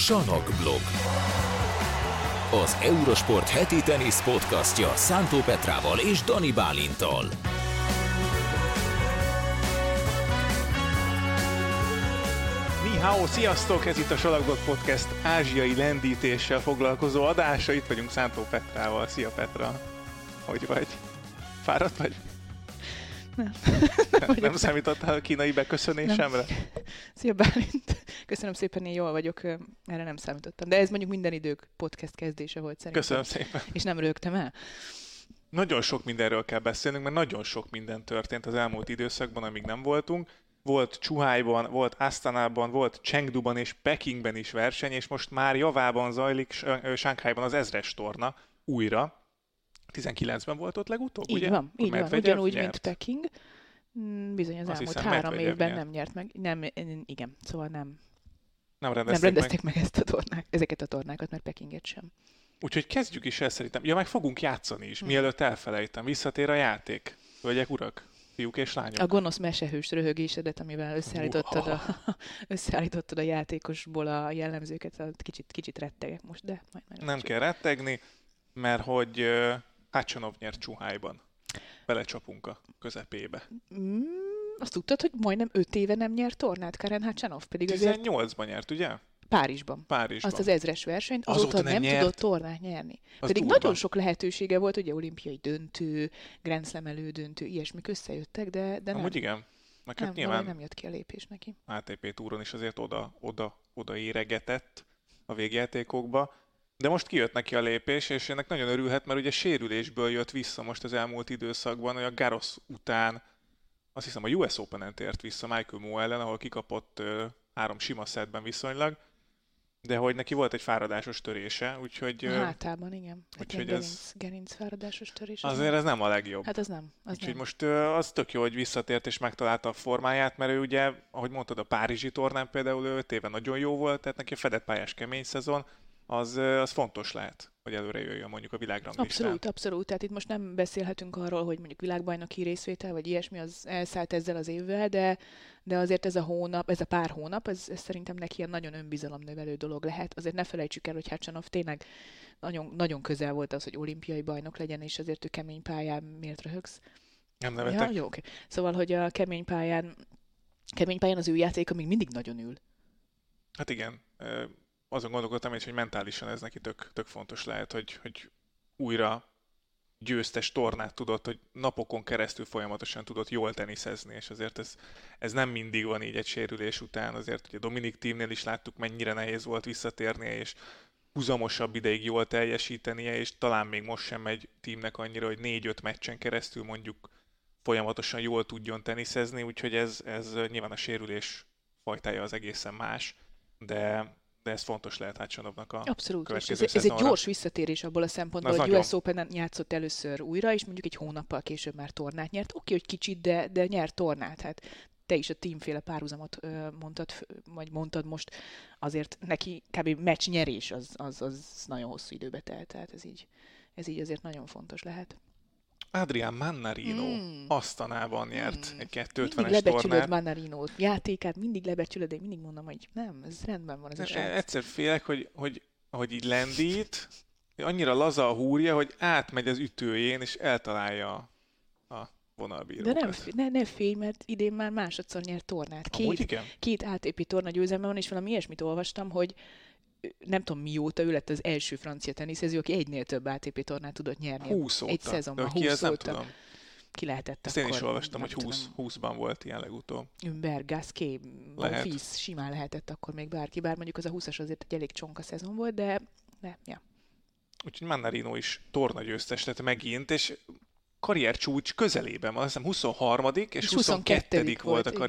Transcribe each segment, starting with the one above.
Sanok blog. Az Eurosport heti tenisz podcastja Szántó Petrával és Dani Bálintal. Nihao, sziasztok! Ez itt a Salakblog Podcast ázsiai lendítéssel foglalkozó adása. Itt vagyunk Szántó Petrával. Szia Petra! Hogy vagy? Fáradt vagy? Nem. Nem, nem számítottál a kínai beköszönésemre? Szia Bálint! Köszönöm szépen, én jól vagyok, erre nem számítottam. De ez mondjuk minden idők podcast kezdése volt szerintem. Köszönöm szépen. És nem rögtem el? Nagyon sok mindenről kell beszélnünk, mert nagyon sok minden történt az elmúlt időszakban, amíg nem voltunk. Volt Csuhájban, volt Asztanában, volt Chengduban és Pekingben is verseny, és most már javában zajlik Sánkhájban az ezres torna újra. 19-ben volt ott legutóbb, így ugye? Van, így van, ugyanúgy, nyert. mint Peking. Mm, Bizony az Azt elmúlt hiszem, három Medvegyev évben nyert. nem nyert meg. Nem, igen, szóval nem, Nem nem rendezték, rendezték meg. meg. ezt a tornák, ezeket a tornákat, mert Pekinget sem. Úgyhogy kezdjük is el szerintem. Ja, meg fogunk játszani is, Hm. mielőtt elfelejtem. Visszatér a játék. Hölgyek, urak, fiúk és lányok. A gonosz mesehős röhögésedet, amivel összeállítottad a, összeállítottad a játékosból a jellemzőket, kicsit, kicsit rettegek most, de majd Nem kell rettegni, mert hogy Hacsanov nyert Csuhájban. Belecsapunk a közepébe. Mm, azt tudtad, hogy majdnem öt éve nem nyert tornát Karen Hacsanov, pedig azért 18-ban nyert, ugye? Párizsban. Párizsban. Azt az ezres versenyt, Azóta azóta, nem nem, nyert? tudott tornát nyerni. Az Pedig durva. nagyon sok lehetősége volt, ugye olimpiai döntő, Grand Slam elődöntő, ilyesmik összejöttek, de, de nem, Amúgy igen. Meg hát nem, nyilván nem jött ki a lépés neki. ATP túron is azért oda, oda, oda éregetett a végjátékokba. De most kijött neki a lépés, és ennek nagyon örülhet, mert ugye sérülésből jött vissza most az elmúlt időszakban, hogy a Garros után azt hiszem a US Open-en tért vissza Michael Moe ellen, ahol kikapott három sima szetben viszonylag, de hogy neki volt egy fáradásos törése, úgyhogy hátában, igen. Úgyhogy ilyen ez- gerinc, gerinc fáradásos törés. az azért ez nem a legjobb. Hát az nem. Az Úgyhogy nem. most az tök jó, hogy visszatért és megtalálta a formáját, mert ő ugye, ahogy mondtad, a Párizsi tornán például ő öt éve nagyon jó volt, tehát neki a fedett pályás kemény szezon, az, az fontos lehet, hogy előre jöjjön mondjuk a világranglistán. Abszolút, abszolút. Tehát itt most nem beszélhetünk arról, hogy mondjuk világbajnoki részvétel, vagy ilyesmi, az elszállt ezzel az évvel, de, de azért ez a hónap, ez a pár hónap, ez, ez szerintem neki ilyen nagyon önbizalomnövelő dolog lehet. Azért ne felejtsük el, hogy Hacsanov tényleg nagyon, nagyon közel volt az, hogy olimpiai bajnok legyen, és azért ő kemény pályán miért röhögsz? Nem Ja, nevetek? jó, oké. Szóval, hogy a kemény pályán, kemény pályán az ő játéka még mindig nagyon ül. Hát igen, azon gondolkodtam is, hogy mentálisan ez neki tök, tök fontos lehet, hogy, hogy újra győztes tornát tudott, hogy napokon keresztül folyamatosan tudott jól teniszezni, és azért ez, ez nem mindig van így egy sérülés után, azért ugye Dominik Tímnél is láttuk, mennyire nehéz volt visszatérnie, és húzamosabb ideig jól teljesítenie, és talán még most sem megy tímnek annyira, hogy négy-öt meccsen keresztül mondjuk folyamatosan jól tudjon teniszezni, úgyhogy ez, ez nyilván a sérülés fajtája az egészen más, de, de ez fontos lehet Hátsanovnak a Abszolút, következő ez, ez egy gyors visszatérés abból a szempontból, Az hogy nagyon. US Open-en játszott először újra, és mondjuk egy hónappal később már tornát nyert. Oké, hogy kicsit, de, de nyert tornát. Hát te is a teamféle párhuzamot mondtad, vagy mondtad most, azért neki kb. meccs nyerés az, az, az nagyon hosszú időbe telt, tehát ez így, ez így azért nagyon fontos lehet. Adrián Mannarino Mm. Asztanában nyert Mm. egy Mindig 250-es lebecsülöd tornát. Manarino játékát, mindig lebecsülöd, de én mindig mondom, hogy nem, ez rendben van ez a E- srác. Egyszer félek, hogy, hogy, hogy így lendít, annyira laza a húrja, hogy átmegy az ütőjén, és eltalálja a, a vonalbírókat. De nem, ne, ne félj, mert idén már másodszor nyert tornát. Amúgy Két, igen? két ATP torna győzelme van, és valami ilyesmit olvastam, hogy nem tudom mióta ő lett az első francia teniszező, aki egynél több ATP tornát tudott nyerni. 20 óta. Egy szezonban, ki 20 ez nem óta. tudom. Ki lehetett Ezt én akkor? is olvastam, hogy 20, tudom. 20-ban volt ilyen legutóbb. Ümber, Gasquet. Monfils, simán lehetett akkor még bárki, bár mondjuk az a 20-as azért egy elég csonka szezon volt, de, de ja. Úgyhogy Mannarino is tornagyőztes lett megint, és karrier csúcs közelében van, azt hiszem 23. és, És 22. 22. volt a igen.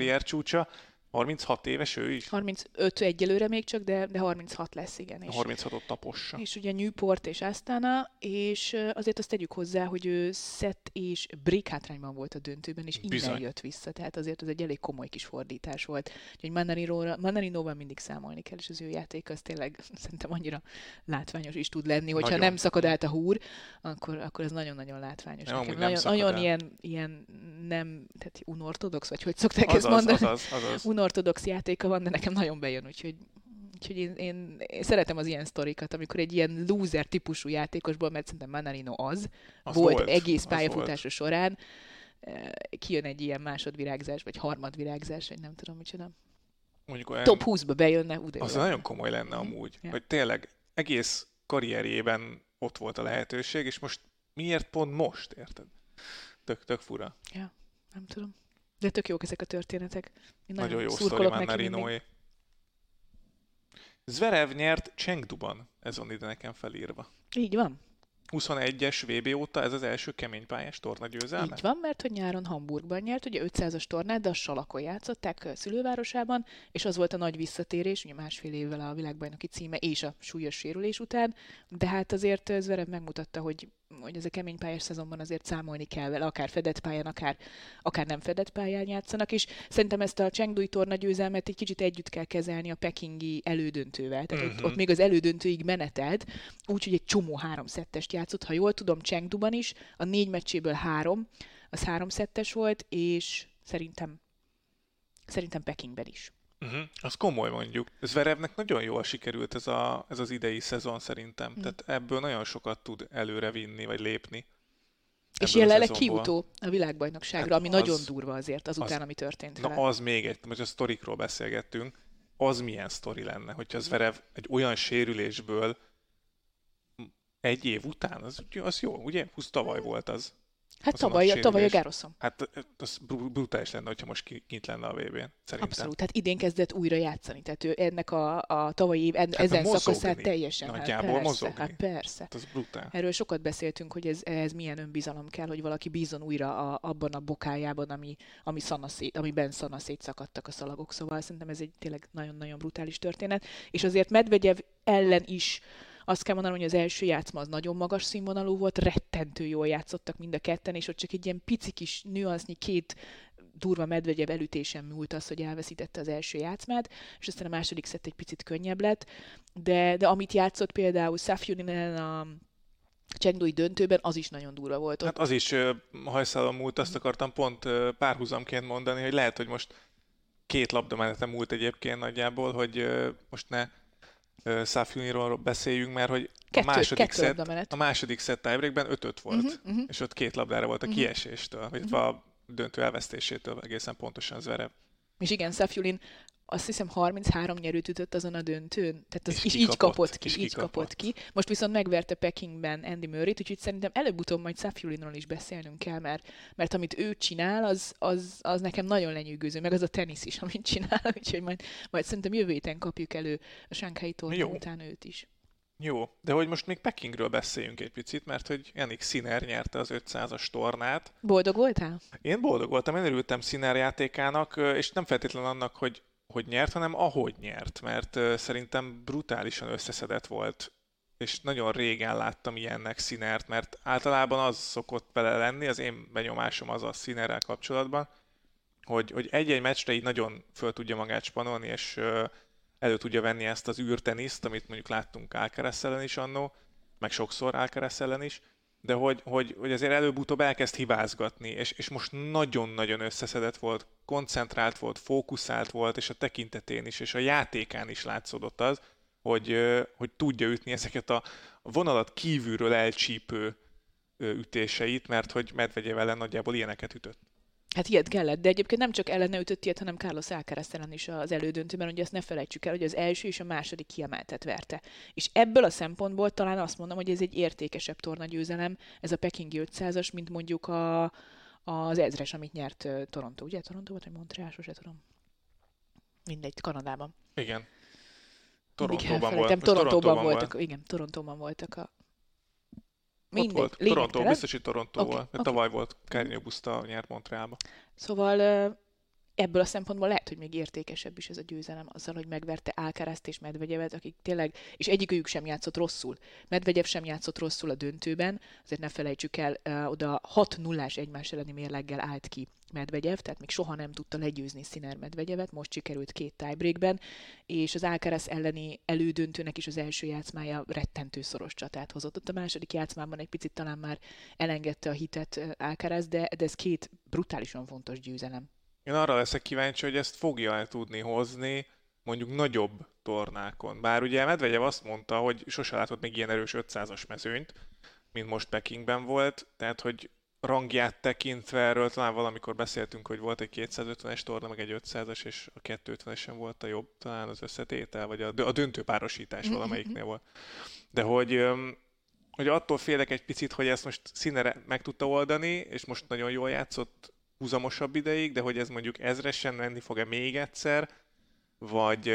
Karrier csúcsa. 36 éves ő is. 35 egyelőre még csak, de, de 36 lesz, igen. És, 36-ot tapossa. És ugye Newport és Astana, és azért azt tegyük hozzá, hogy ő szett és break hátrányban volt a döntőben, és innen Bizony. jött vissza. Tehát azért ez egy elég komoly kis fordítás volt. Úgyhogy Mannarinóval mindig számolni kell, és az ő játék az tényleg szerintem annyira látványos is tud lenni. Hogyha Nagyon. nem szakad át a húr, akkor, akkor ez nagyon-nagyon látványos. Nem, nekem. nagyon nagyon ilyen, ilyen nem, tehát unortodox, vagy hogy szokták ezt Azaz, mondani? azaz, azaz. Unortodox játéka van, de nekem nagyon bejön, úgyhogy Úgyhogy én, én, én szeretem az ilyen sztorikat, amikor egy ilyen loser típusú játékosból, mert szerintem Manarino az, az volt, volt egész pályafutása során, eh, kijön egy ilyen másodvirágzás, vagy harmadvirágzás, vagy nem tudom micsoda. Mondjuk olyan... Top 20-ba bejönne, úgy Az nagyon komoly lenne mhm. amúgy, ja. hogy tényleg egész karrierjében ott volt a lehetőség, és most miért pont most, érted? Tök, tök fura. Ja, nem tudom. De tök jók ezek a történetek. Én nagyon, nagyon jó sztori Manarinoé. Zverev nyert Chengduban, ez van ide nekem felírva. Így van. 21-es VB óta ez az első keménypályás torna győzelme? Így van, mert hogy nyáron Hamburgban nyert, ugye 500-as tornát, de a Salakon játszották szülővárosában, és az volt a nagy visszatérés, ugye másfél évvel a világbajnoki címe és a súlyos sérülés után, de hát azért Zverev megmutatta, hogy hogy ez a kemény pályás szezonban azért számolni kell vele, akár fedett pályán, akár, akár nem fedett pályán játszanak, és szerintem ezt a Chengdui torna győzelmet egy kicsit együtt kell kezelni a pekingi elődöntővel. Tehát uh-huh. ott, ott, még az elődöntőig menetelt, úgyhogy egy csomó három szettest játszott, ha jól tudom, Chengduban is, a négy meccséből három, az három szettes volt, és szerintem szerintem Pekingben is. Uh-huh. Az komoly mondjuk. Zverevnek nagyon jól sikerült ez, a, ez az idei szezon szerintem. Uh-huh. Tehát ebből nagyon sokat tud előre vinni, vagy lépni. És jelenleg kiutó a világbajnokságra, hát ami az, nagyon durva azért azután, az, ami történt Na vele. az még egy, most a sztorikról beszélgettünk, az milyen sztori lenne, hogyha Zverev egy olyan sérülésből egy év után, az, az jó, ugye? 20 tavaly volt az. Hát tavaly, a, tavaly a Gároszom. Hát az brutális lenne, hogyha most kint lenne a vb n szerintem. Abszolút, hát idén kezdett újra játszani, tehát ő ennek a, a tavalyi év, en, hát ezen szakaszát teljesen. Hát Nagyjából hát persze, mozogni. Hát persze. Hát az brutál. Erről sokat beszéltünk, hogy ez, ez milyen önbizalom kell, hogy valaki bízon újra a, abban a bokájában, ami, ami szanaszét, amiben szanaszét szakadtak a szalagok. Szóval szerintem ez egy tényleg nagyon-nagyon brutális történet. És azért Medvegyev ellen is azt kell mondanom, hogy az első játszma az nagyon magas színvonalú volt, rettentő jól játszottak mind a ketten, és ott csak egy ilyen pici kis nüansznyi két durva medvegyev elütésen múlt az, hogy elveszítette az első játszmát, és aztán a második szett egy picit könnyebb lett, de, de amit játszott például Safjuninen a Csengdui döntőben, az is nagyon durva volt. Hát az is hajszálon múlt, azt akartam pont párhuzamként mondani, hogy lehet, hogy most két labdamenete múlt egyébként nagyjából, hogy most ne Száfjuniról beszéljünk, mert hogy kettő, a második szett, a második szett tiebreakben 5-5 volt, uh-huh, uh-huh. és ott két labdára volt a uh-huh. kieséstől, vagy uh-huh. a döntő elvesztésétől egészen pontosan Zverev. És igen, Szafjulin azt hiszem 33 nyerőt ütött azon a döntőn, tehát az és is így kapott ki, így kapott ki. Most viszont megverte Pekingben Andy Murray-t, úgyhogy szerintem előbb-utóbb majd Safiulinról is beszélnünk kell, mert, mert amit ő csinál, az, az, az nekem nagyon lenyűgöző, meg az a tenisz is, amit csinál, úgyhogy majd, majd szerintem jövő héten kapjuk elő a Sánkhái torna után őt is. Jó, de hogy most még Pekingről beszéljünk egy picit, mert hogy Janik Sinner nyerte az 500-as tornát. Boldog voltál? Én boldog voltam, én örültem Sinner játékának, és nem feltétlenül annak, hogy hogy nyert, hanem ahogy nyert, mert szerintem brutálisan összeszedett volt, és nagyon régen láttam ilyennek színert, mert általában az szokott vele lenni, az én benyomásom az a színerrel kapcsolatban, hogy, hogy egy-egy meccsre így nagyon föl tudja magát spanolni, és elő tudja venni ezt az űrteniszt, amit mondjuk láttunk Alcaraz ellen is annó, meg sokszor Alcaraz ellen is, de hogy, hogy, hogy azért előbb-utóbb elkezd hibázgatni, és, és most nagyon-nagyon összeszedett volt, koncentrált volt, fókuszált volt, és a tekintetén is, és a játékán is látszódott az, hogy, hogy tudja ütni ezeket a vonalat kívülről elcsípő ütéseit, mert hogy Medvegyev ellen nagyjából ilyeneket ütött. Hát ilyet kellett, de egyébként nem csak ellene ütött ilyet, hanem Carlos Alcaraz ellen is az elődöntőben, hogy ezt ne felejtsük el, hogy az első és a második kiemeltet verte. És ebből a szempontból talán azt mondom, hogy ez egy értékesebb tornagyőzelem, ez a Pekingi 500-as, mint mondjuk a, az ezres, amit nyert Toronto. Ugye Toronto volt, vagy Montreal, sose tudom. Mindegy, Kanadában. Igen. Torontóban volt. Torontóban, Torontóban voltak, volt. igen, Torontóban voltak a, Mindegy, Ott volt. Toronto, biztos, hogy Toronto okay, volt. Okay. Tavaly volt Kárnyó Buszta nyert Montrealba. Szóval ebből a szempontból lehet, hogy még értékesebb is ez a győzelem azzal, hogy megverte Alcarazt és Medvegyevet, akik tényleg, és egyikőjük sem játszott rosszul. Medvegyev sem játszott rosszul a döntőben, azért ne felejtsük el, oda 6 0 egymás elleni mérleggel állt ki Medvegyev, tehát még soha nem tudta legyőzni Sziner Medvegyevet, most sikerült két tiebreakben, és az Alcaraz elleni elődöntőnek is az első játszmája rettentő szoros csatát hozott. Ott a második játszmában egy picit talán már elengedte a hitet Alcaraz, de, de ez két brutálisan fontos győzelem. Én arra leszek kíváncsi, hogy ezt fogja el tudni hozni mondjuk nagyobb tornákon. Bár ugye Medvegyev azt mondta, hogy sose látott még ilyen erős 500-as mezőnyt, mint most Pekingben volt, tehát hogy rangját tekintve erről talán valamikor beszéltünk, hogy volt egy 250-es torna, meg egy 500-as, és a 250-esen volt a jobb, talán az összetétel, vagy a, a döntőpárosítás mm-hmm. valamelyiknél volt. De hogy, hogy attól félek egy picit, hogy ezt most színere meg tudta oldani, és most nagyon jól játszott húzamosabb ideig, de hogy ez mondjuk ezresen menni fog-e még egyszer, vagy,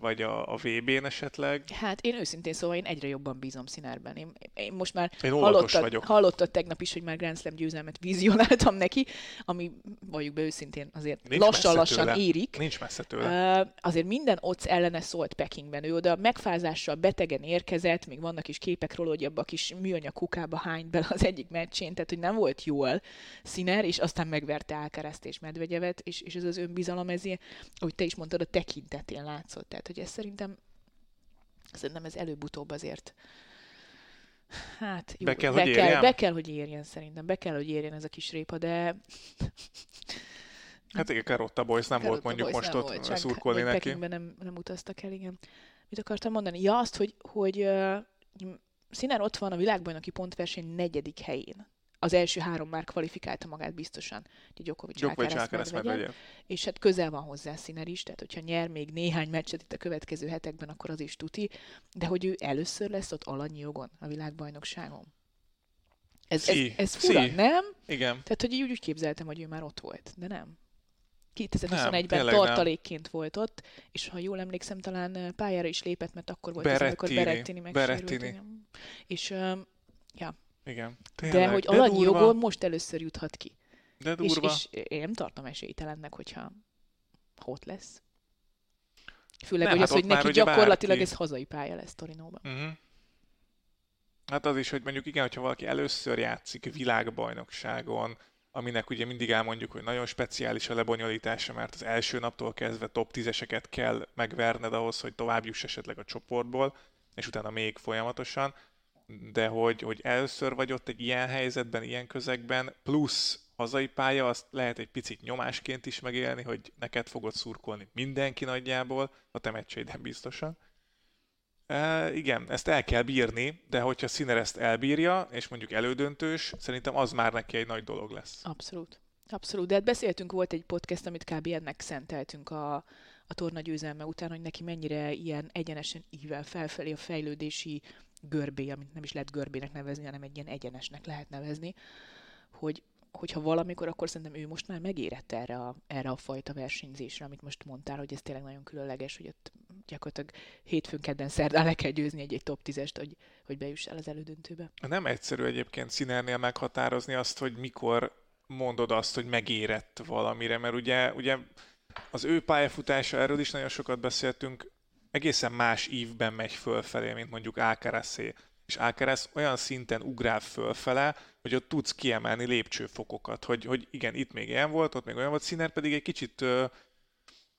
vagy a, a VB-n esetleg? Hát én őszintén szóval én egyre jobban bízom Színárben. Én, én most már én hallottad, vagyok. hallottad tegnap is, hogy már Grand Slam győzelmet vizionáltam neki, ami valljuk be őszintén azért lassan-lassan érik. Nincs messze tőle. Uh, azért minden ott ellene szólt Pekingben. Ő oda megfázással betegen érkezett, még vannak is képek róla, hogy abba a kis műanyag kukába hányt bele az egyik meccsén, tehát hogy nem volt jól Sziner, és aztán megverte Alcaraz és Medvegyevet, és, és ez az önbizalom ezért, ahogy te is mondtad, a tekin tekintetén látszott. Tehát, hogy ez szerintem, szerintem ez előbb-utóbb azért Hát jó, be kell, be, hogy kell, érjen? be kell, hogy érjen szerintem. Be kell, hogy érjen ez a kis répa, de... Hát igen, Karotta Boys nem Karotta volt mondjuk most ott volt, szurkolni neki. Pekingben nem, nem utaztak el, igen. Mit akartam mondani? Ja, azt, hogy, hogy uh, Sziner ott van a világbajnoki pontverseny negyedik helyén az első három már kvalifikálta magát biztosan. Djokovic, Djokovic Alcaraz. És hát közel van hozzá Sziner is, tehát hogyha nyer még néhány meccset itt a következő hetekben, akkor az is tuti, de hogy ő először lesz ott alanyi jogon a világbajnokságon. Ez, ez, ez fura, sí. nem? Igen. Tehát, hogy úgy, úgy képzeltem, hogy ő már ott volt, de nem. 2021-ben tartalékként nem. volt ott, és ha jól emlékszem, talán pályára is lépett, mert akkor volt Berettini. az, amikor Berettini megsérült. Berettini. És ja, igen. Tényleg, de hogy de alanyi durva. jogon most először juthat ki. De durva. És, és én nem tartom esélytelennek, hogyha ott lesz. Főleg, nem, hogy hát az, hogy neki gyakorlatilag bárki... ez hazai pálya lesz Torinóban. Uh-huh. Hát az is, hogy mondjuk igen, hogyha valaki először játszik világbajnokságon, aminek ugye mindig elmondjuk, hogy nagyon speciális a lebonyolítása, mert az első naptól kezdve top 10-eseket kell megverned ahhoz, hogy tovább juss esetleg a csoportból, és utána még folyamatosan de hogy, hogy először vagy ott egy ilyen helyzetben, ilyen közegben, plusz hazai pálya, azt lehet egy picit nyomásként is megélni, hogy neked fogod szurkolni mindenki nagyjából, a te meccseiden biztosan. E, igen, ezt el kell bírni, de hogyha Sziner ezt elbírja, és mondjuk elődöntős, szerintem az már neki egy nagy dolog lesz. Abszolút. Abszolút, de hát beszéltünk, volt egy podcast, amit kb. ennek szenteltünk a, a torna győzelme után, hogy neki mennyire ilyen egyenesen ível felfelé a fejlődési görbé, amit nem is lehet görbének nevezni, hanem egy ilyen egyenesnek lehet nevezni, hogy hogyha valamikor, akkor szerintem ő most már megérett erre a, erre a fajta versenyzésre, amit most mondtál, hogy ez tényleg nagyon különleges, hogy ott gyakorlatilag hétfőn, kedden, szerdán le kell győzni egy, egy top 10-est, hogy, hogy bejuss el az elődöntőbe. Nem egyszerű egyébként színernél meghatározni azt, hogy mikor mondod azt, hogy megérett valamire, mert ugye, ugye az ő pályafutása, erről is nagyon sokat beszéltünk, egészen más ívben megy fölfelé, mint mondjuk Alcarazé. És Alcaraz olyan szinten ugrál fölfele, hogy ott tudsz kiemelni lépcsőfokokat, hogy, hogy igen, itt még ilyen volt, ott még olyan volt, Színer pedig egy kicsit ö,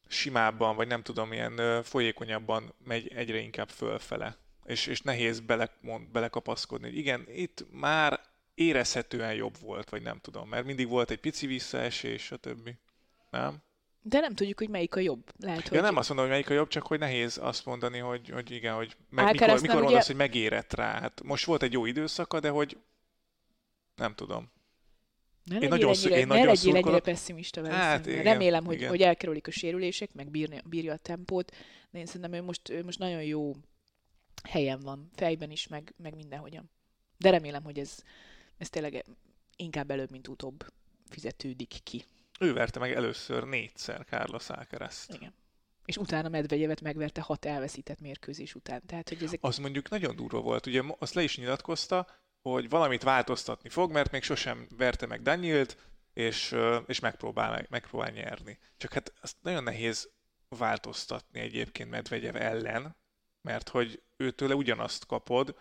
simábban, vagy nem tudom, ilyen ö, folyékonyabban megy egyre inkább fölfele. És, és nehéz bele, mond, belekapaszkodni. Igen, itt már érezhetően jobb volt, vagy nem tudom, mert mindig volt egy pici visszaesés, stb. Nem? De nem tudjuk, hogy melyik a jobb. Lehet, ja, hogy... nem azt mondom, hogy melyik a jobb, csak hogy nehéz azt mondani, hogy, hogy igen, hogy meg, mikor, mikor mondasz, ugye... hogy megérett rá. Hát most volt egy jó időszaka, de hogy nem tudom. Ne én nagyon, ennyire, én ne nagyon legyél ennyire pessimista vele hát, igen, Remélem, hogy, igen. hogy elkerülik a sérülések, meg bírja, bírja a tempót, de én szerintem ő most, ő most nagyon jó helyen van, fejben is, meg, meg mindenhogyan. De remélem, hogy ez, ez tényleg inkább előbb, mint utóbb fizetődik ki. Ő verte meg először négyszer Carlos alcaraz Igen. És utána Medvegyevet megverte hat elveszített mérkőzés után. Tehát, hogy ezek... Az mondjuk nagyon durva volt. Ugye azt le is nyilatkozta, hogy valamit változtatni fog, mert még sosem verte meg Danielt, és, és megpróbál, megpróbál nyerni. Csak hát azt nagyon nehéz változtatni egyébként Medvegyev ellen, mert hogy őtőle ugyanazt kapod,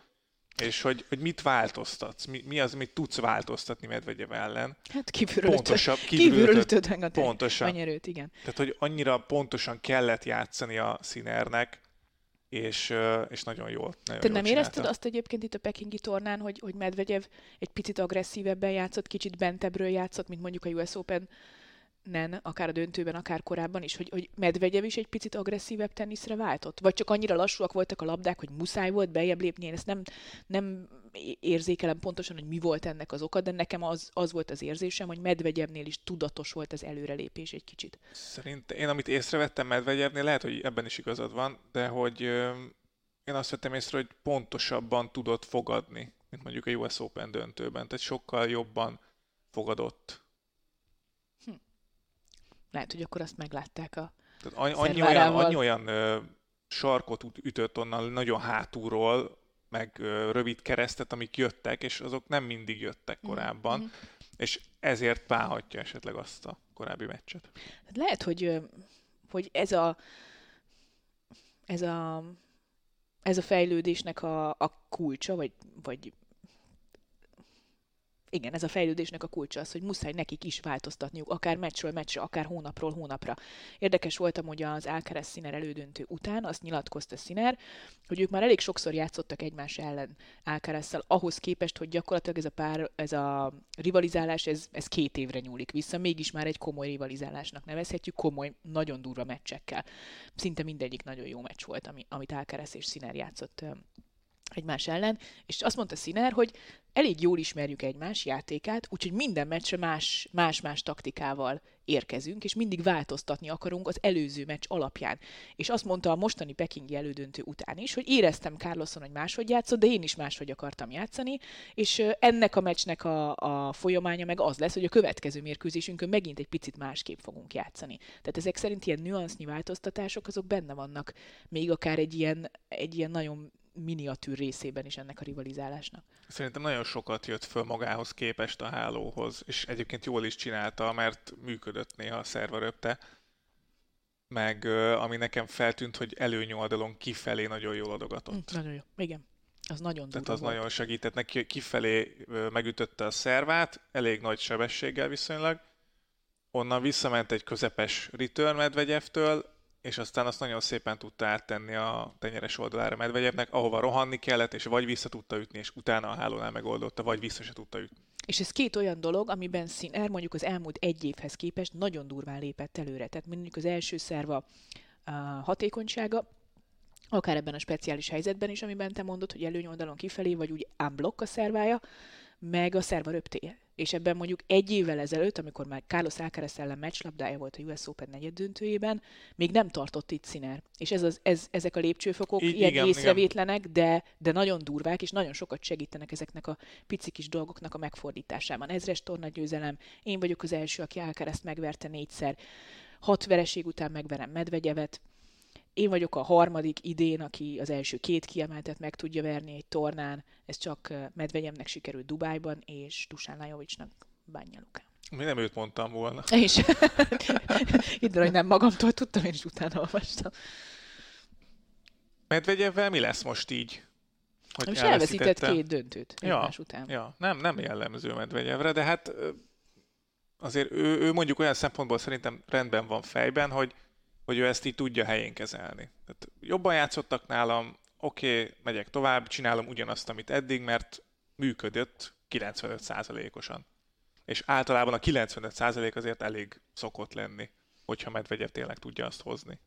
és hogy, hogy mit változtatsz, mi, mi az, amit tudsz változtatni Medvegyev ellen. Hát kívülről pontosabb, kívülről ütöd meg a, pontosan. a nyerőt, igen. Tehát, hogy annyira pontosan kellett játszani a színernek, és, és nagyon jól. Nagyon Te nem érezted azt egyébként itt a pekingi tornán, hogy, hogy Medvegyev egy picit agresszívebben játszott, kicsit bentebbről játszott, mint mondjuk a US Open nen, akár a döntőben, akár korábban is, hogy, hogy Medvegyev is egy picit agresszívebb teniszre váltott? Vagy csak annyira lassúak voltak a labdák, hogy muszáj volt bejebb lépni? Én ezt nem, nem érzékelem pontosan, hogy mi volt ennek az oka, de nekem az, az volt az érzésem, hogy Medvegyevnél is tudatos volt az előrelépés egy kicsit. Szerint én, amit észrevettem Medvegyevnél, lehet, hogy ebben is igazad van, de hogy én azt vettem észre, hogy pontosabban tudott fogadni, mint mondjuk a US Open döntőben. Tehát sokkal jobban fogadott. Lehet, hogy akkor azt meglátták a Tehát annyi olyan, annyi olyan ö, sarkot ütött onnan nagyon hátulról, meg ö, rövid keresztet, amik jöttek, és azok nem mindig jöttek mhm, korábban, mm-hmm. és ezért pálhatja esetleg azt a korábbi meccset. Hát lehet, hogy, hogy ez a ez a ez a fejlődésnek a, a kulcsa, vagy, vagy igen, ez a fejlődésnek a kulcsa az, hogy muszáj nekik is változtatniuk, akár meccsről meccsre, akár hónapról hónapra. Érdekes voltam, hogy az Alcaraz Sziner elődöntő után azt nyilatkozta Sziner, hogy ők már elég sokszor játszottak egymás ellen alcaraz ahhoz képest, hogy gyakorlatilag ez a pár, ez a rivalizálás, ez, ez két évre nyúlik vissza, mégis már egy komoly rivalizálásnak nevezhetjük, komoly, nagyon durva meccsekkel. Szinte mindegyik nagyon jó meccs volt, ami, amit Alcaraz és Sziner játszott egymás ellen, és azt mondta Sziner, hogy elég jól ismerjük egymás játékát, úgyhogy minden meccsre más, más-más taktikával érkezünk, és mindig változtatni akarunk az előző meccs alapján. És azt mondta a mostani pekingi elődöntő után is, hogy éreztem Carloson, hogy máshogy játszott, de én is máshogy akartam játszani, és ennek a meccsnek a, a folyamánya meg az lesz, hogy a következő mérkőzésünkön megint egy picit másképp fogunk játszani. Tehát ezek szerint ilyen nüansznyi változtatások azok benne vannak, még akár egy ilyen, egy ilyen nagyon miniatűr részében is ennek a rivalizálásnak. Szerintem nagyon sokat jött föl magához képest a hálóhoz, és egyébként jól is csinálta, mert működött néha a szerveröpte. Meg ami nekem feltűnt, hogy előnyoldalon kifelé nagyon jól adogatott. Mm, nagyon jó, igen. Az nagyon Tehát az volt. nagyon segített neki, kifelé megütötte a szervát, elég nagy sebességgel viszonylag. Onnan visszament egy közepes return Medvegyeftől, és aztán azt nagyon szépen tudta áttenni a tenyeres oldalára Medvegyevnek, ahova rohanni kellett, és vagy vissza tudta ütni, és utána a hálónál megoldotta, vagy vissza se tudta ütni. És ez két olyan dolog, amiben Sziner mondjuk az elmúlt egy évhez képest nagyon durván lépett előre. Tehát mondjuk az első szerva a hatékonysága, akár ebben a speciális helyzetben is, amiben te mondod, hogy előnyoldalon kifelé, vagy úgy unblock a szervája, meg a szerva röptéje. És ebben mondjuk egy évvel ezelőtt, amikor már Carlos Alcaraz ellen meccslabdája volt a US Open negyed döntőjében, még nem tartott itt színer. És ez az, ez, ezek a lépcsőfokok I- ilyen igen, észrevétlenek, igen. De, de nagyon durvák, és nagyon sokat segítenek ezeknek a pici kis dolgoknak a megfordításában. Ezres tornagyőzelem, én vagyok az első, aki Alcaraz megverte négyszer, hat vereség után megverem Medvegyevet, én vagyok a harmadik idén, aki az első két kiemeltet meg tudja verni egy tornán. Ez csak Medvegyemnek sikerült Dubájban, és Dusán Lajovicsnak Bánja Lukán. Mi nem őt mondtam volna. És itt hogy nem magamtól tudtam, én is utána olvastam. Medvegyevvel mi lesz most így? Hogy most elveszített két döntőt ja, után. Ja, nem, nem jellemző Medvegyevre, de hát azért ő, ő mondjuk olyan szempontból szerintem rendben van fejben, hogy hogy ő ezt így tudja helyén kezelni. Tehát jobban játszottak nálam, oké, okay, megyek tovább, csinálom ugyanazt, amit eddig, mert működött 95%-osan. És általában a 95% azért elég szokott lenni, hogyha Medvegyev tényleg tudja azt hozni.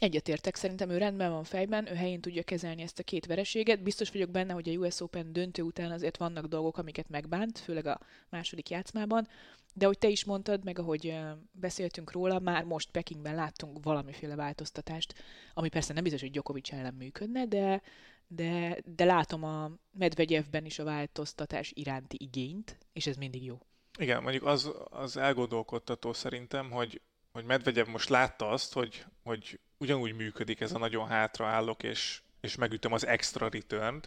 Egyetértek, szerintem ő rendben van fejben, ő helyén tudja kezelni ezt a két vereséget. Biztos vagyok benne, hogy a US Open döntő után azért vannak dolgok, amiket megbánt, főleg a második játszmában. De ahogy te is mondtad, meg ahogy beszéltünk róla, már most Pekingben láttunk valamiféle változtatást, ami persze nem biztos, hogy Djokovic ellen működne, de, de, de látom a Medvegyevben is a változtatás iránti igényt, és ez mindig jó. Igen, mondjuk az, az elgondolkodtató szerintem, hogy, hogy Medvegyev most látta azt, hogy, hogy ugyanúgy működik ez a nagyon hátraállok, és, és megütöm az extra return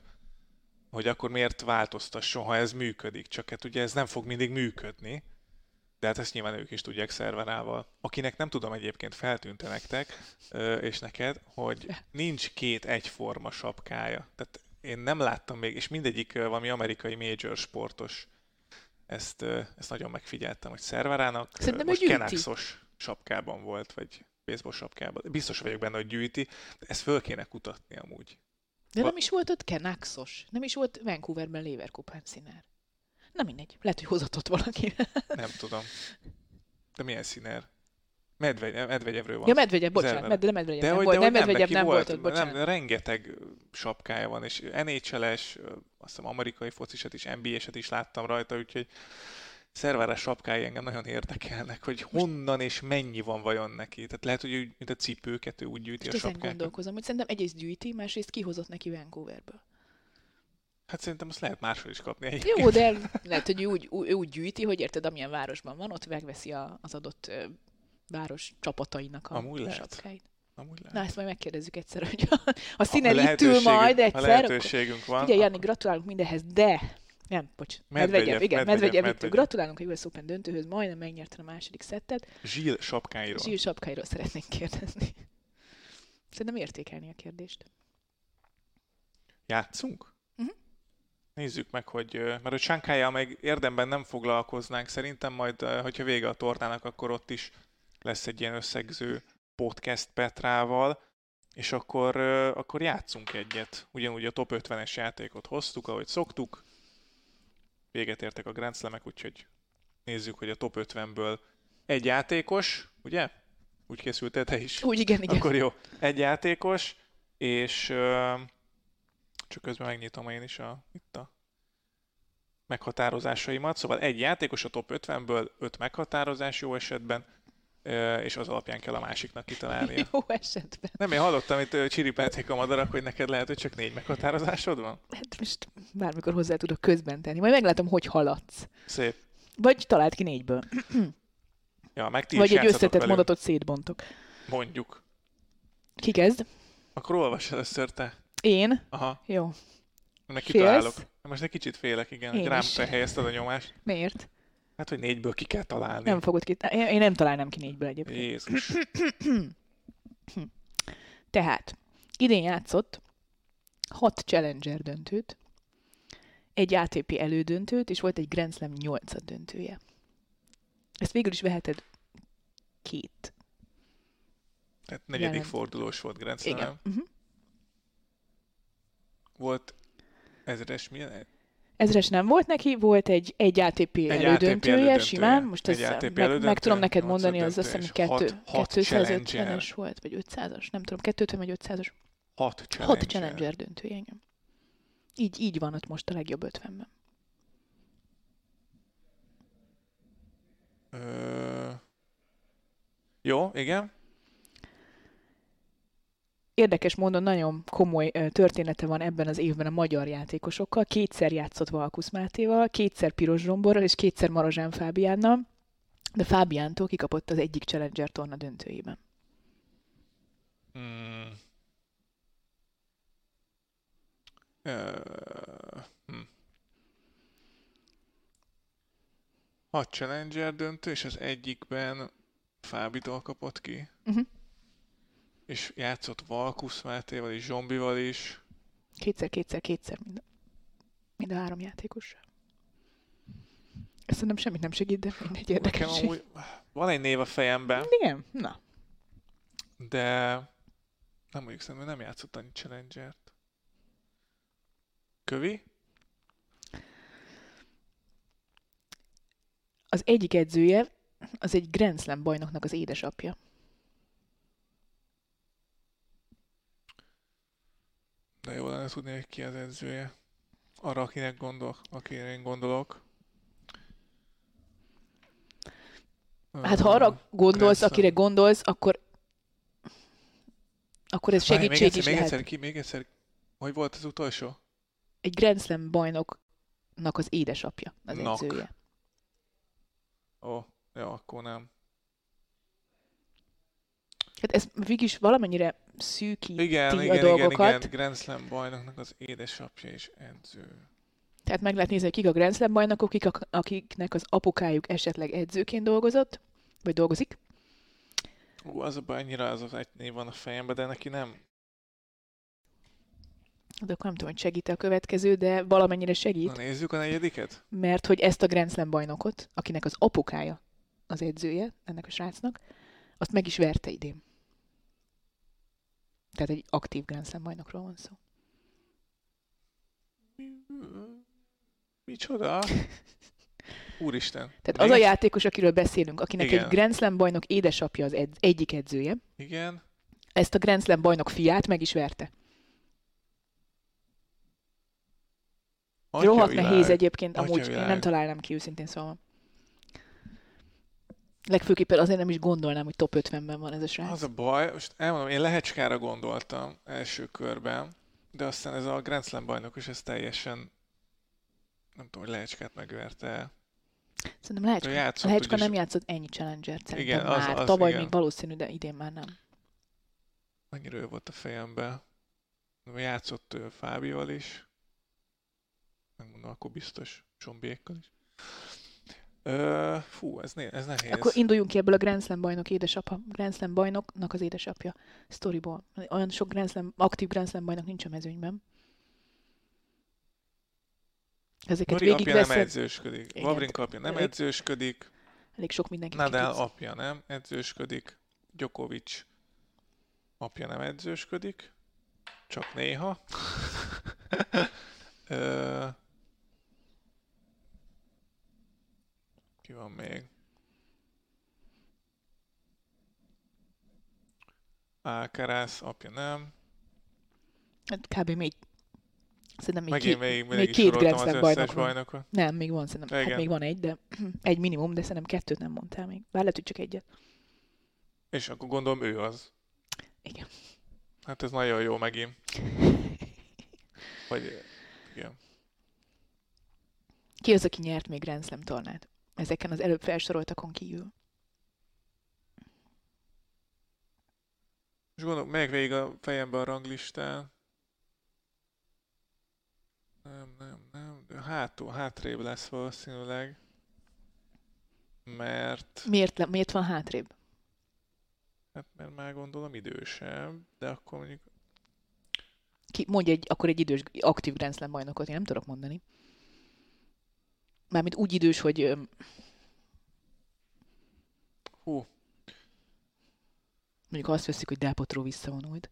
hogy akkor miért változtasson, ha ez működik. Csak hát ugye ez nem fog mindig működni, de hát ezt nyilván ők is tudják szerverával. Akinek nem tudom egyébként feltűnte nektek, és neked, hogy nincs két egyforma sapkája. Tehát én nem láttam még, és mindegyik valami amerikai major sportos. Ezt, ezt nagyon megfigyeltem, hogy szerverának Szerintem most Kenaxos sapkában volt, vagy baseball sapkában. Biztos vagyok benne, hogy gyűjti, de ezt föl kéne kutatni amúgy. De nem is volt ott Kenaxos? Nem is volt Vancouverben Leverkusen színár? Na mindegy, lehet, hogy hozatott valaki. Nem tudom. De milyen színer? Medvegy, Medvegyevről van. Ja, Medvegyev, bocsánat, med, de Medvegyev de nem hogy, volt. de Nem, Medvegyev nem volt ott, Nem, bocsánat. rengeteg sapkája van, és NHL-es, azt hiszem amerikai focisat is, NBA-set is láttam rajta, úgyhogy szerveres sapkái engem nagyon érdekelnek, hogy honnan és mennyi van vajon neki. Tehát lehet, hogy úgy, mint a cipőket, ő úgy gyűjti Most a sapkákat. gondolkozom, hogy szerintem egyrészt gyűjti, másrészt kihozott neki Vancouverből. Hát szerintem azt lehet máshol is kapni egyébként. Jó, de lehet, hogy ő úgy, ő úgy gyűjti, hogy érted, amilyen városban van, ott megveszi a, az adott város csapatainak a, Amúgy a sapkáit. Amúgy lehet. Na, ezt majd megkérdezzük egyszer, hogy a, a színen Ha itt ül majd Ha egyszer. Akkor... lehetőségünk van. Figyelj, Jani, akkor- gratulálunk mindenhez, de... Nem, bocs. Medvegyev, Medvegyev, igen, Medvegyev, Medvegyev, Medvegyev. Gratulálunk a US Open döntőhöz, majdnem megnyerte a második szettet. Zsil sapkáiról. Zsír sapkáiról szeretnénk kérdezni. Szerintem értékelni a kérdést. Játszunk? Mhm. Nézzük meg, hogy, mert hogy Sánkájjal meg érdemben nem foglalkoznánk, szerintem majd, hogyha vége a tornának, akkor ott is lesz egy ilyen összegző podcast Petrával, és akkor, akkor játszunk egyet. Ugyanúgy a top 50-es játékot hoztuk, ahogy szoktuk. Véget értek a Grand Slamek, úgyhogy nézzük, hogy a top 50-ből egy játékos, ugye? Úgy készültél te is? Úgy, igen, igen. Akkor jó, egy játékos, és ö, csak közben megnyitom én is a, itt a meghatározásaimat. Szóval egy játékos a top 50-ből, öt meghatározás jó esetben, és az alapján kell a másiknak kitalálnia. Jó esetben. Nem, én hallottam, itt csiripelték a madarak, hogy neked lehet, hogy csak négy meghatározásod van. Hát most bármikor hozzá tudok közben tenni. Majd meglátom, hogy haladsz. Szép. Vagy talált ki négyből. Ja, meg ti Vagy is egy összetett velünk, mondatot szétbontok. Mondjuk. Ki kezd? Akkor olvass először te. Én? Aha, Jó. meg Félsz? kitalálok. Most egy kicsit félek, igen, Én hogy rám te helyezted a nyomást. Miért? Hát, hogy négyből ki kell találni. Nem fogod ki... Én én nem találnám ki négyből egyébként. Jézus. Tehát, idén játszott hat Challenger döntőt, egy ATP elődöntőt, és volt egy Grand Slam 8 döntője. Ezt végül is veheted két. Tehát negyedik Jelent. fordulós volt Grand Igen. Slam. Uh-huh. Volt ezres milyen? Ezres nem volt neki, volt egy, egy ATP Egy elődöntője, ATP elődöntője. simán. Most Egy ez ATP meg, meg tudom neked mondani, az azt hiszem kettő, hat 250-es Challenger. volt, vagy 500-as, nem tudom, 250 vagy 500-as. Hat Challenger. Hat Challenger döntője, igen. Így, így van ott most a legjobb 50-ben. Ö... Jó, igen. Érdekes módon nagyon komoly története van ebben az évben a magyar játékosokkal. Kétszer játszott Valkusz Mátéval, kétszer Piros Zsomborral és kétszer Marozsán Fábiánnal, de Fábiántól kikapott az egyik Challenger torna döntőjében. Hmm. Ö... Hm. Hat Challenger döntő, és az egyikben Fábitól kapott ki. Uh-huh. És játszott Valkusz Mátéval és Zsombival is. Kétszer, kétszer, kétszer mind, mind a három játékos. Ezt szerintem semmit nem segít, de mindegy Nekem érdekes. amúgy van egy név a fejemben, Igen? Na. de nem mondjuk szerintem nem játszott annyi Challenger-t. Kövi? Az egyik edzője, az egy Grand Slam bajnoknak az édesapja. De jó lenne tudni, hogy ki az edzője. Arra, akinek gondol, akire én gondolok. Hát ha arra gondolsz, Slam. akire gondolsz, akkor akkor ez Várj, segítség még egyszer, is még lehet. egyszer, ki, még egyszer. Hogy volt az utolsó? Egy Grand Slam bajnoknak az édesapja az Nak. edzője. Ó, jó, akkor nem. Hát ez végig is valamennyire szűkíti Igen, a igen, igen, dolgokat. igen, Grand Slam bajnoknak az édesapja és edző. Tehát meg lehet nézni, hogy kik a Grand Slam bajnokok, kik a, akiknek az apukájuk esetleg edzőként dolgozott, vagy dolgozik. Ú, az a baj, annyira az az egy név van a fejemben, de neki nem. De akkor nem tudom, hogy segít a következő, de valamennyire segít, Na nézzük a negyediket. mert hogy ezt a Grand Slam bajnokot, akinek az apukája az edzője, ennek a srácnak, azt meg is verte idén. Tehát egy aktív Grand Slam bajnokról van szó. Micsoda? Úristen. Tehát az a játékos, akiről beszélünk, akinek Igen. egy Grand Slam bajnok édesapja az edz- egyik edzője, Igen. ezt a Grand Slam bajnok fiát meg is verte. Atya Rohadt világ. nehéz egyébként, Atya amúgy én nem találnám ki őszintén szóval. Legfőképpen azért nem is gondolnám, hogy top 50-ben van ez a srác. Az a baj, most elmondom, én Lehecskára gondoltam első körben, de aztán ez a Grand Slam bajnokos, ez teljesen nem tudom, hogy Lehecskát megverte el. Szerintem Lehecska, játszott Lehecska nem játszott ennyi Challenger-t szerintem Igen, az- már. az Tavaly igen. még valószínű, de idén már nem. Annyira ő volt a fejemben. Játszott ő Fábival is. Megmondom, akkor biztos Zsombiékkal is. Ö, fú, ez, né- ez nehéz. Akkor induljunk ki ebből a Grand Slam bajnok édesapa, Grand Slam bajnoknak az édesapja. Storyból. Olyan sok Grand Slam, aktív Grand Slam bajnok nincs a mezőnyben. Ezeket Nori apja nem végigveszed, edzősködik. Igen. Wawrinka apja nem Elég- edzősködik. elég sok mindenki. Nadal kicsit- apja nem edzősködik. Djokovic apja nem edzősködik. Csak néha. Ö, Ki van még? Alcaraz apja nem. Hát kb. még Szerintem még, Megint két, még, még két Grand Slam bajnokot. Nem, még van, szerintem. Hát Igen. még van egy, de egy minimum, de szerintem kettőt nem mondtál még. Bár lehet, hogy csak egyet. És akkor gondolom ő az. Igen. Hát ez nagyon jó megint. Vagy igen. Ki az, aki nyert még Grand Slam tornát? Ezeken az előbb felsoroltakon kívül. És gondolom, megyek végig a fejembe a ranglistán. Nem, nem, nem. Hátul, hátrébb lesz valószínűleg. Mert, Miért, le, miért van hátrébb? hát mert már gondolom idősebb, de akkor mondjuk Ki, mondj egy, akkor egy idős, aktív Grand Slam bajnokot, én nem tudok mondani. Mármint úgy idős, hogy hú, mondjuk azt veszik, hogy Delpotról visszavonult.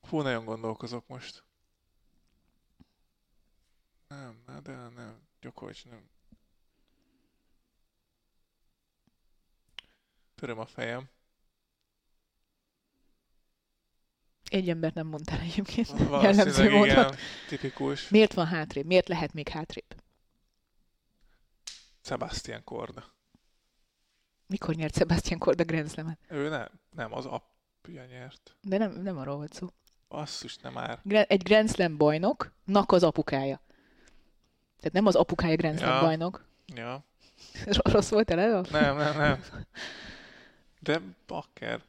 hú, nagyon gondolkozok most. Nem, nem, de nem. Gyokovics nem. Töröm a fejem. Egy embert nem mondtál egyébként. Jellemző módon. igen, tipikus. Miért van hátrébb? Miért lehet még hátrébb? Sebastian Korda. Mikor nyert Sebastian Korda Grand Slam-et? Ő nem, nem, az apja nyert. De nem, nem arról volt szó. Basszus, nem már. Egy Grand Slam bajnoknak az apukája. Tehát nem az apukája Grand Slam Ja. bajnok. Ja. Rossz volt el Nem, nem, nem. De bakker.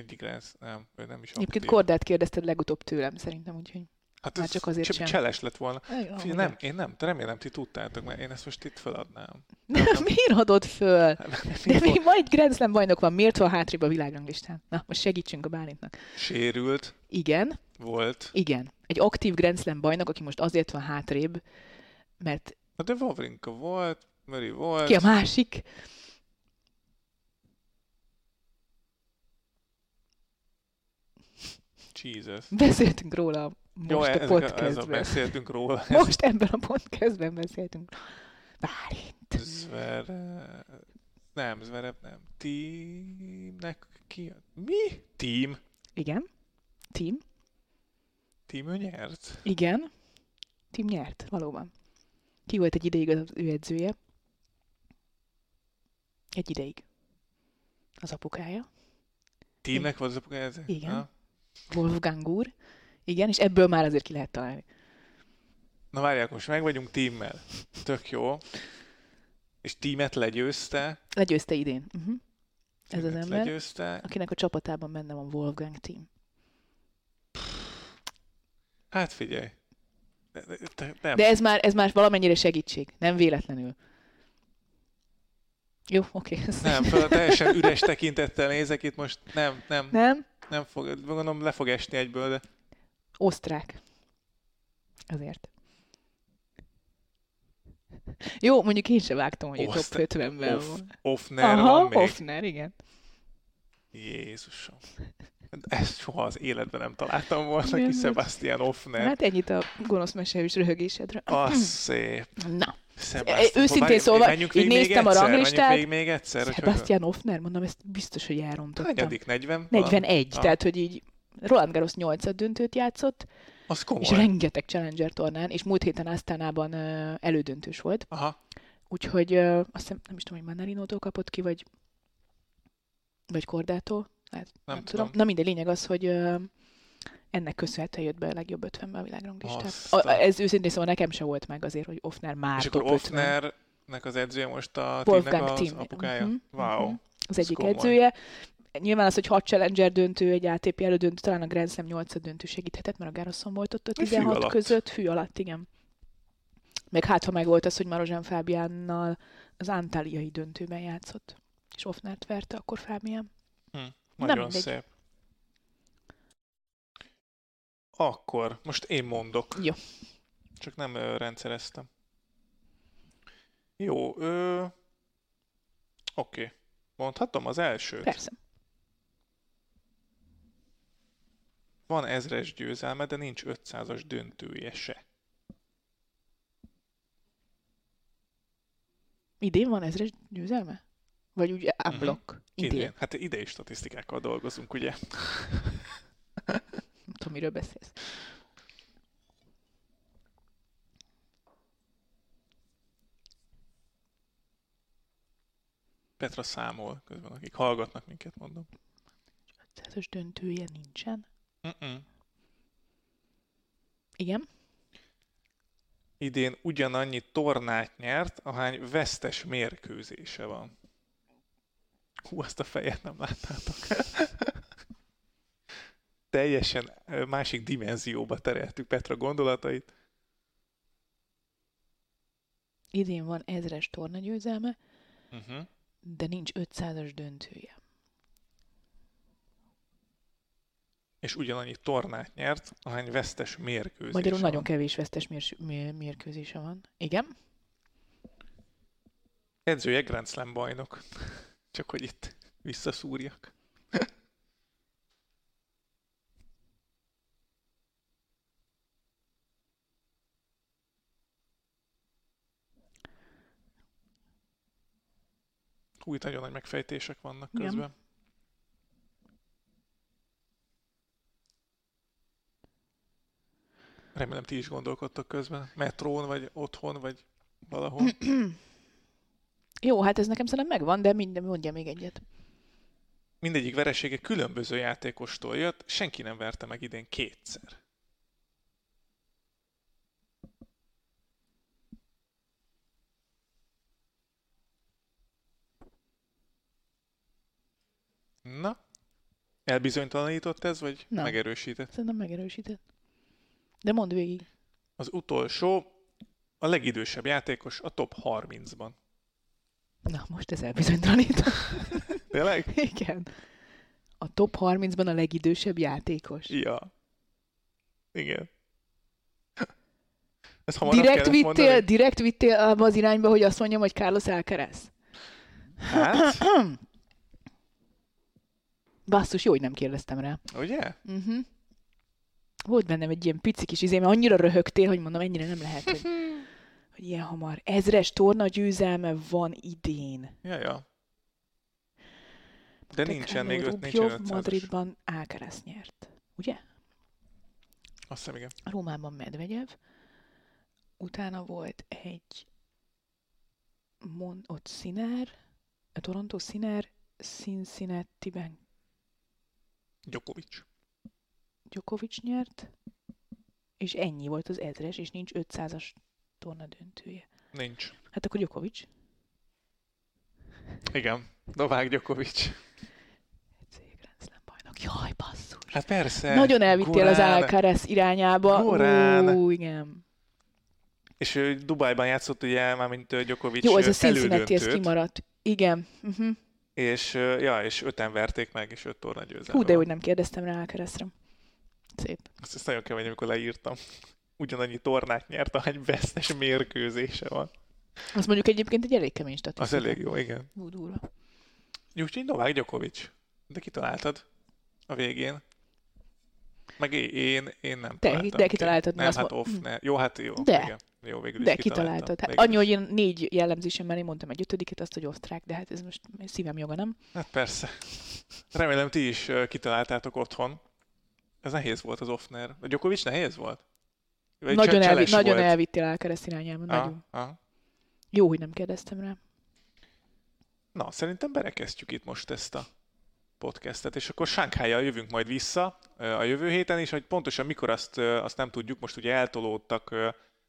Egyik lesz, nem, ő nem is Egyébként aktív. Kordát kérdezted legutóbb tőlem, szerintem, úgyhogy... Hát már csak azért sem. Cseles lett volna. Aj, Figyelj, nem, én nem, te remélem ti tudtátok, mert én ezt most itt feladnám. Nem, miért adod föl? De Mi még ma egy Grand Slam bajnok van, miért van hátrébb a világranglistán? Na, most segítsünk a Bálintnak. Sérült Igen, volt. igen. Egy aktív Grand Slam bajnok, aki most azért van hátrébb, mert Na de Wawrinka volt, Murray volt. ki a másik? Jesus. Beszéltünk róla Jó, most a ezek, ezzel podcastben. beszéltünk róla. Most ebben a podcastben beszéltünk. Bálint. Zvere... Nem, Zverev nem. Teamnek ki? Mi? Team? Igen. Team. Team ő nyert? Igen. Team nyert, valóban. Ki volt egy ideig az ő edzője? Egy ideig. Az apukája. Teamnek volt az apukája ez? Igen. Ha? Wolfgang úr. Igen, és ebből már azért ki lehet találni. Na várják, most meg vagyunk teammel. Tök jó. És teamet legyőzte. Legyőzte idén. Uh-huh. Ez az ember, Legyőzte. akinek a csapatában benne van Wolfgang Team. Hát figyelj. De, nem. De ez már, ez már valamennyire segítség, nem véletlenül. Jó, oké. Okay. Nem, teljesen üres tekintettel nézek itt most. Nem, nem, Nem? Nem fog, gondolom le fog esni egyből, de Osztrák. Azért. Jó, mondjuk én sem vágtam, hogy egy top Osztrák. 50-ben Off, van. Offner Aha, van még. Hoffner, igen. Jézusom. Ezt soha az életben nem találtam volna ki, Sebastian Offner. Hát ennyit a gonosz mesélős röhögésedre. Az szép. Na, Sebastian. őszintén menjünk így még néztem a egyszer? ranglistát. Menjünk végig még egyszer? hogy Sebastian Offner, mondom, ezt biztos, hogy elrontottam. Hányadik? 40? 41, Ah. tehát hogy így Roland Garros 8 döntőt játszott, Az komoly. és rengeteg Challenger tornán, és múlt héten Asztánában ö, elődöntős volt. Aha. Úgyhogy ö, azt hiszem, nem is tudom, hogy Manarinótól kapott ki, vagy, vagy Kordától. Hát, nem, Nem nem tudom. tudom. Na mindegy, lényeg az, hogy ö, ennek köszönhetően jött be a legjobb 50-be a világranglistát. A, ez őszintén szóval nekem se volt meg azért, hogy Offner már És akkor top 50. Offnernek az edzője most a Wolfgang az Thiem. apukája? Mhm, Wow. mhm. az egyik komoly. edzője. Nyilván az, hogy 6 Challenger döntő, egy ATP elődöntő, talán a Grand Slam 8 döntő segíthetett, mert a Garroson volt ott a Egy fű 16 alatt. között, fű alatt, igen. Meg hát, ha meg volt az, hogy Marozsán Fábiánnal az Antáliai döntőben játszott, és Offnert verte, akkor Fábián. Hm, Na nagyon mindegy. szép. Akkor, most én mondok. Jó. Csak nem ö, rendszereztem. Jó, ö... oké. Mondhatom az elsőt? Persze. Van ezres győzelme, de nincs 500-as döntője se. Idén van ezres győzelme? Vagy úgy unblock? Mhm. Idén. Idén. Hát idei statisztikákkal dolgozunk, ugye? Tudom, miről beszélsz. Petra számol közben, akik hallgatnak minket, mondom. 500-as döntője nincsen. Mm-mm. Igen? Idén ugyanannyi tornát nyert, ahány vesztes mérkőzése van. Hú, azt a fejet nem láttátok. Teljesen másik dimenzióba tereltük Petra gondolatait. Idén van ezres tornagyőzelme, Uh-huh. de nincs 500-as döntője. És ugyanannyi tornát nyert, ahány vesztes mérkőzése Magyarul van. nagyon kevés vesztes mér- mér- mérkőzése van. Igen? Edzője Grand Slam bajnok. Csak hogy itt visszaszúrjak. Új, nagyon nagy megfejtések vannak Igen. közben. Remélem ti is gondolkodtok közben. Metrón, vagy otthon, vagy valahol. Jó, hát ez nekem szerintem megvan, de minden mondja még egyet. Mindegyik veresége különböző játékostól jött, senki nem verte meg idén kétszer. Na, elbizonytalanított ez, vagy Nem. megerősített? Szerintem megerősített. De mondd végig. Az utolsó, a legidősebb játékos a top 30-ban. Na, most ez elbizonytalanított. Tényleg? Igen. A top 30-ban a legidősebb játékos. Ja. Igen. Ez hamarabb Direkt vittél, mondani? direkt vittél abba az irányba, hogy azt mondjam, hogy Carlos Alcaraz? Hát, Basszus, jó, hogy nem kérdeztem rá. ugye? Uh-huh. Volt bennem egy ilyen pici kis izé, mert annyira röhögtél, hogy mondom, ennyire nem lehet, hogy, hogy ilyen hamar. Ezres torna győzelme van idén. Ja, ja. De nincsen még öt, nincsen 500 Madridban Alcaraz nyert. Ugye? Azt hiszem, igen. Rómában Medvegyev. Utána volt egy Mon, ott Sinner, a Toronto Sinner, Cincinnati-ben Djokovic. Djokovic nyert, és ennyi volt az ezres, és nincs 500-as torna döntője. Nincs. Hát akkor Djokovic. Igen. Novák Djokovic. Edzője Grand bajnok. Jaj, basszus. Hát persze. Nagyon elvittél az Gurán. Alcaraz irányába. Gurán. Ó, igen. És ő Dubajban játszott ugye, már mint Djokovic Jó, ez a Cincinnati, ez kimaradt. Igen. Uh-huh. És, ja, és öten verték meg, és öt torna győzelme Hú, de hogy nem kérdeztem rá Alcarazra. Szép. Azt, ezt nagyon kemény, amikor leírtam. Ugyanannyi tornát nyert, ahány vesztes mérkőzése van. Az mondjuk egyébként egy elég kemény Az statisztika. elég jó, igen. Ú, durva. Úgyhogy Novák Djokovic. De kitaláltad. a végén. Meg én, én nem Te- találtam de ki. kitaláltad, Nem, hát azt off, mo- ne. Jó, hát jó. De. Igen. Jó, végül is De kitaláltad. Hát Végül annyi, is. hogy én négy jellemzésen mellé mondtam egy ötödiket, azt, hogy osztrák, de hát ez most szívem joga, nem? Hát persze. Remélem ti is kitaláltátok otthon. Ez nehéz volt az Offner. A Djokovic nehéz volt? Vagy nagyon, elvi, cseles nagyon volt? elvittél Alcaraz irányába, nagyon. Ah, ah. Jó, hogy nem kérdeztem rá. Na, szerintem berekeztjük itt most ezt a podcastet, és akkor Sánkhájjal jövünk majd vissza a jövő héten, és hogy pontosan mikor azt, azt nem tudjuk, most ugye eltolódtak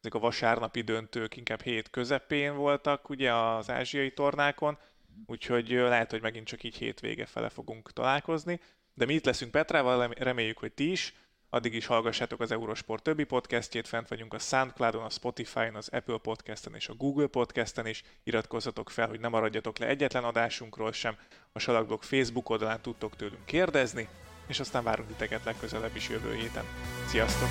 ezek a vasárnapi döntők, inkább hét közepén voltak ugye az ázsiai tornákon, úgyhogy lehet, hogy megint csak így hétvége fele fogunk találkozni, de mi itt leszünk Petrával, rem- reméljük, hogy ti is, addig is hallgassátok az Eurosport többi podcastjét, fent vagyunk a Soundcloudon, a Spotify-on, az Apple Podcasten és a Google Podcasten is, iratkozzatok fel, hogy ne maradjatok le egyetlen adásunkról sem, a Salakblog Facebook oldalán tudtok tőlünk kérdezni, és aztán várunk titeket legközelebb is jövő héten. Sziasztok!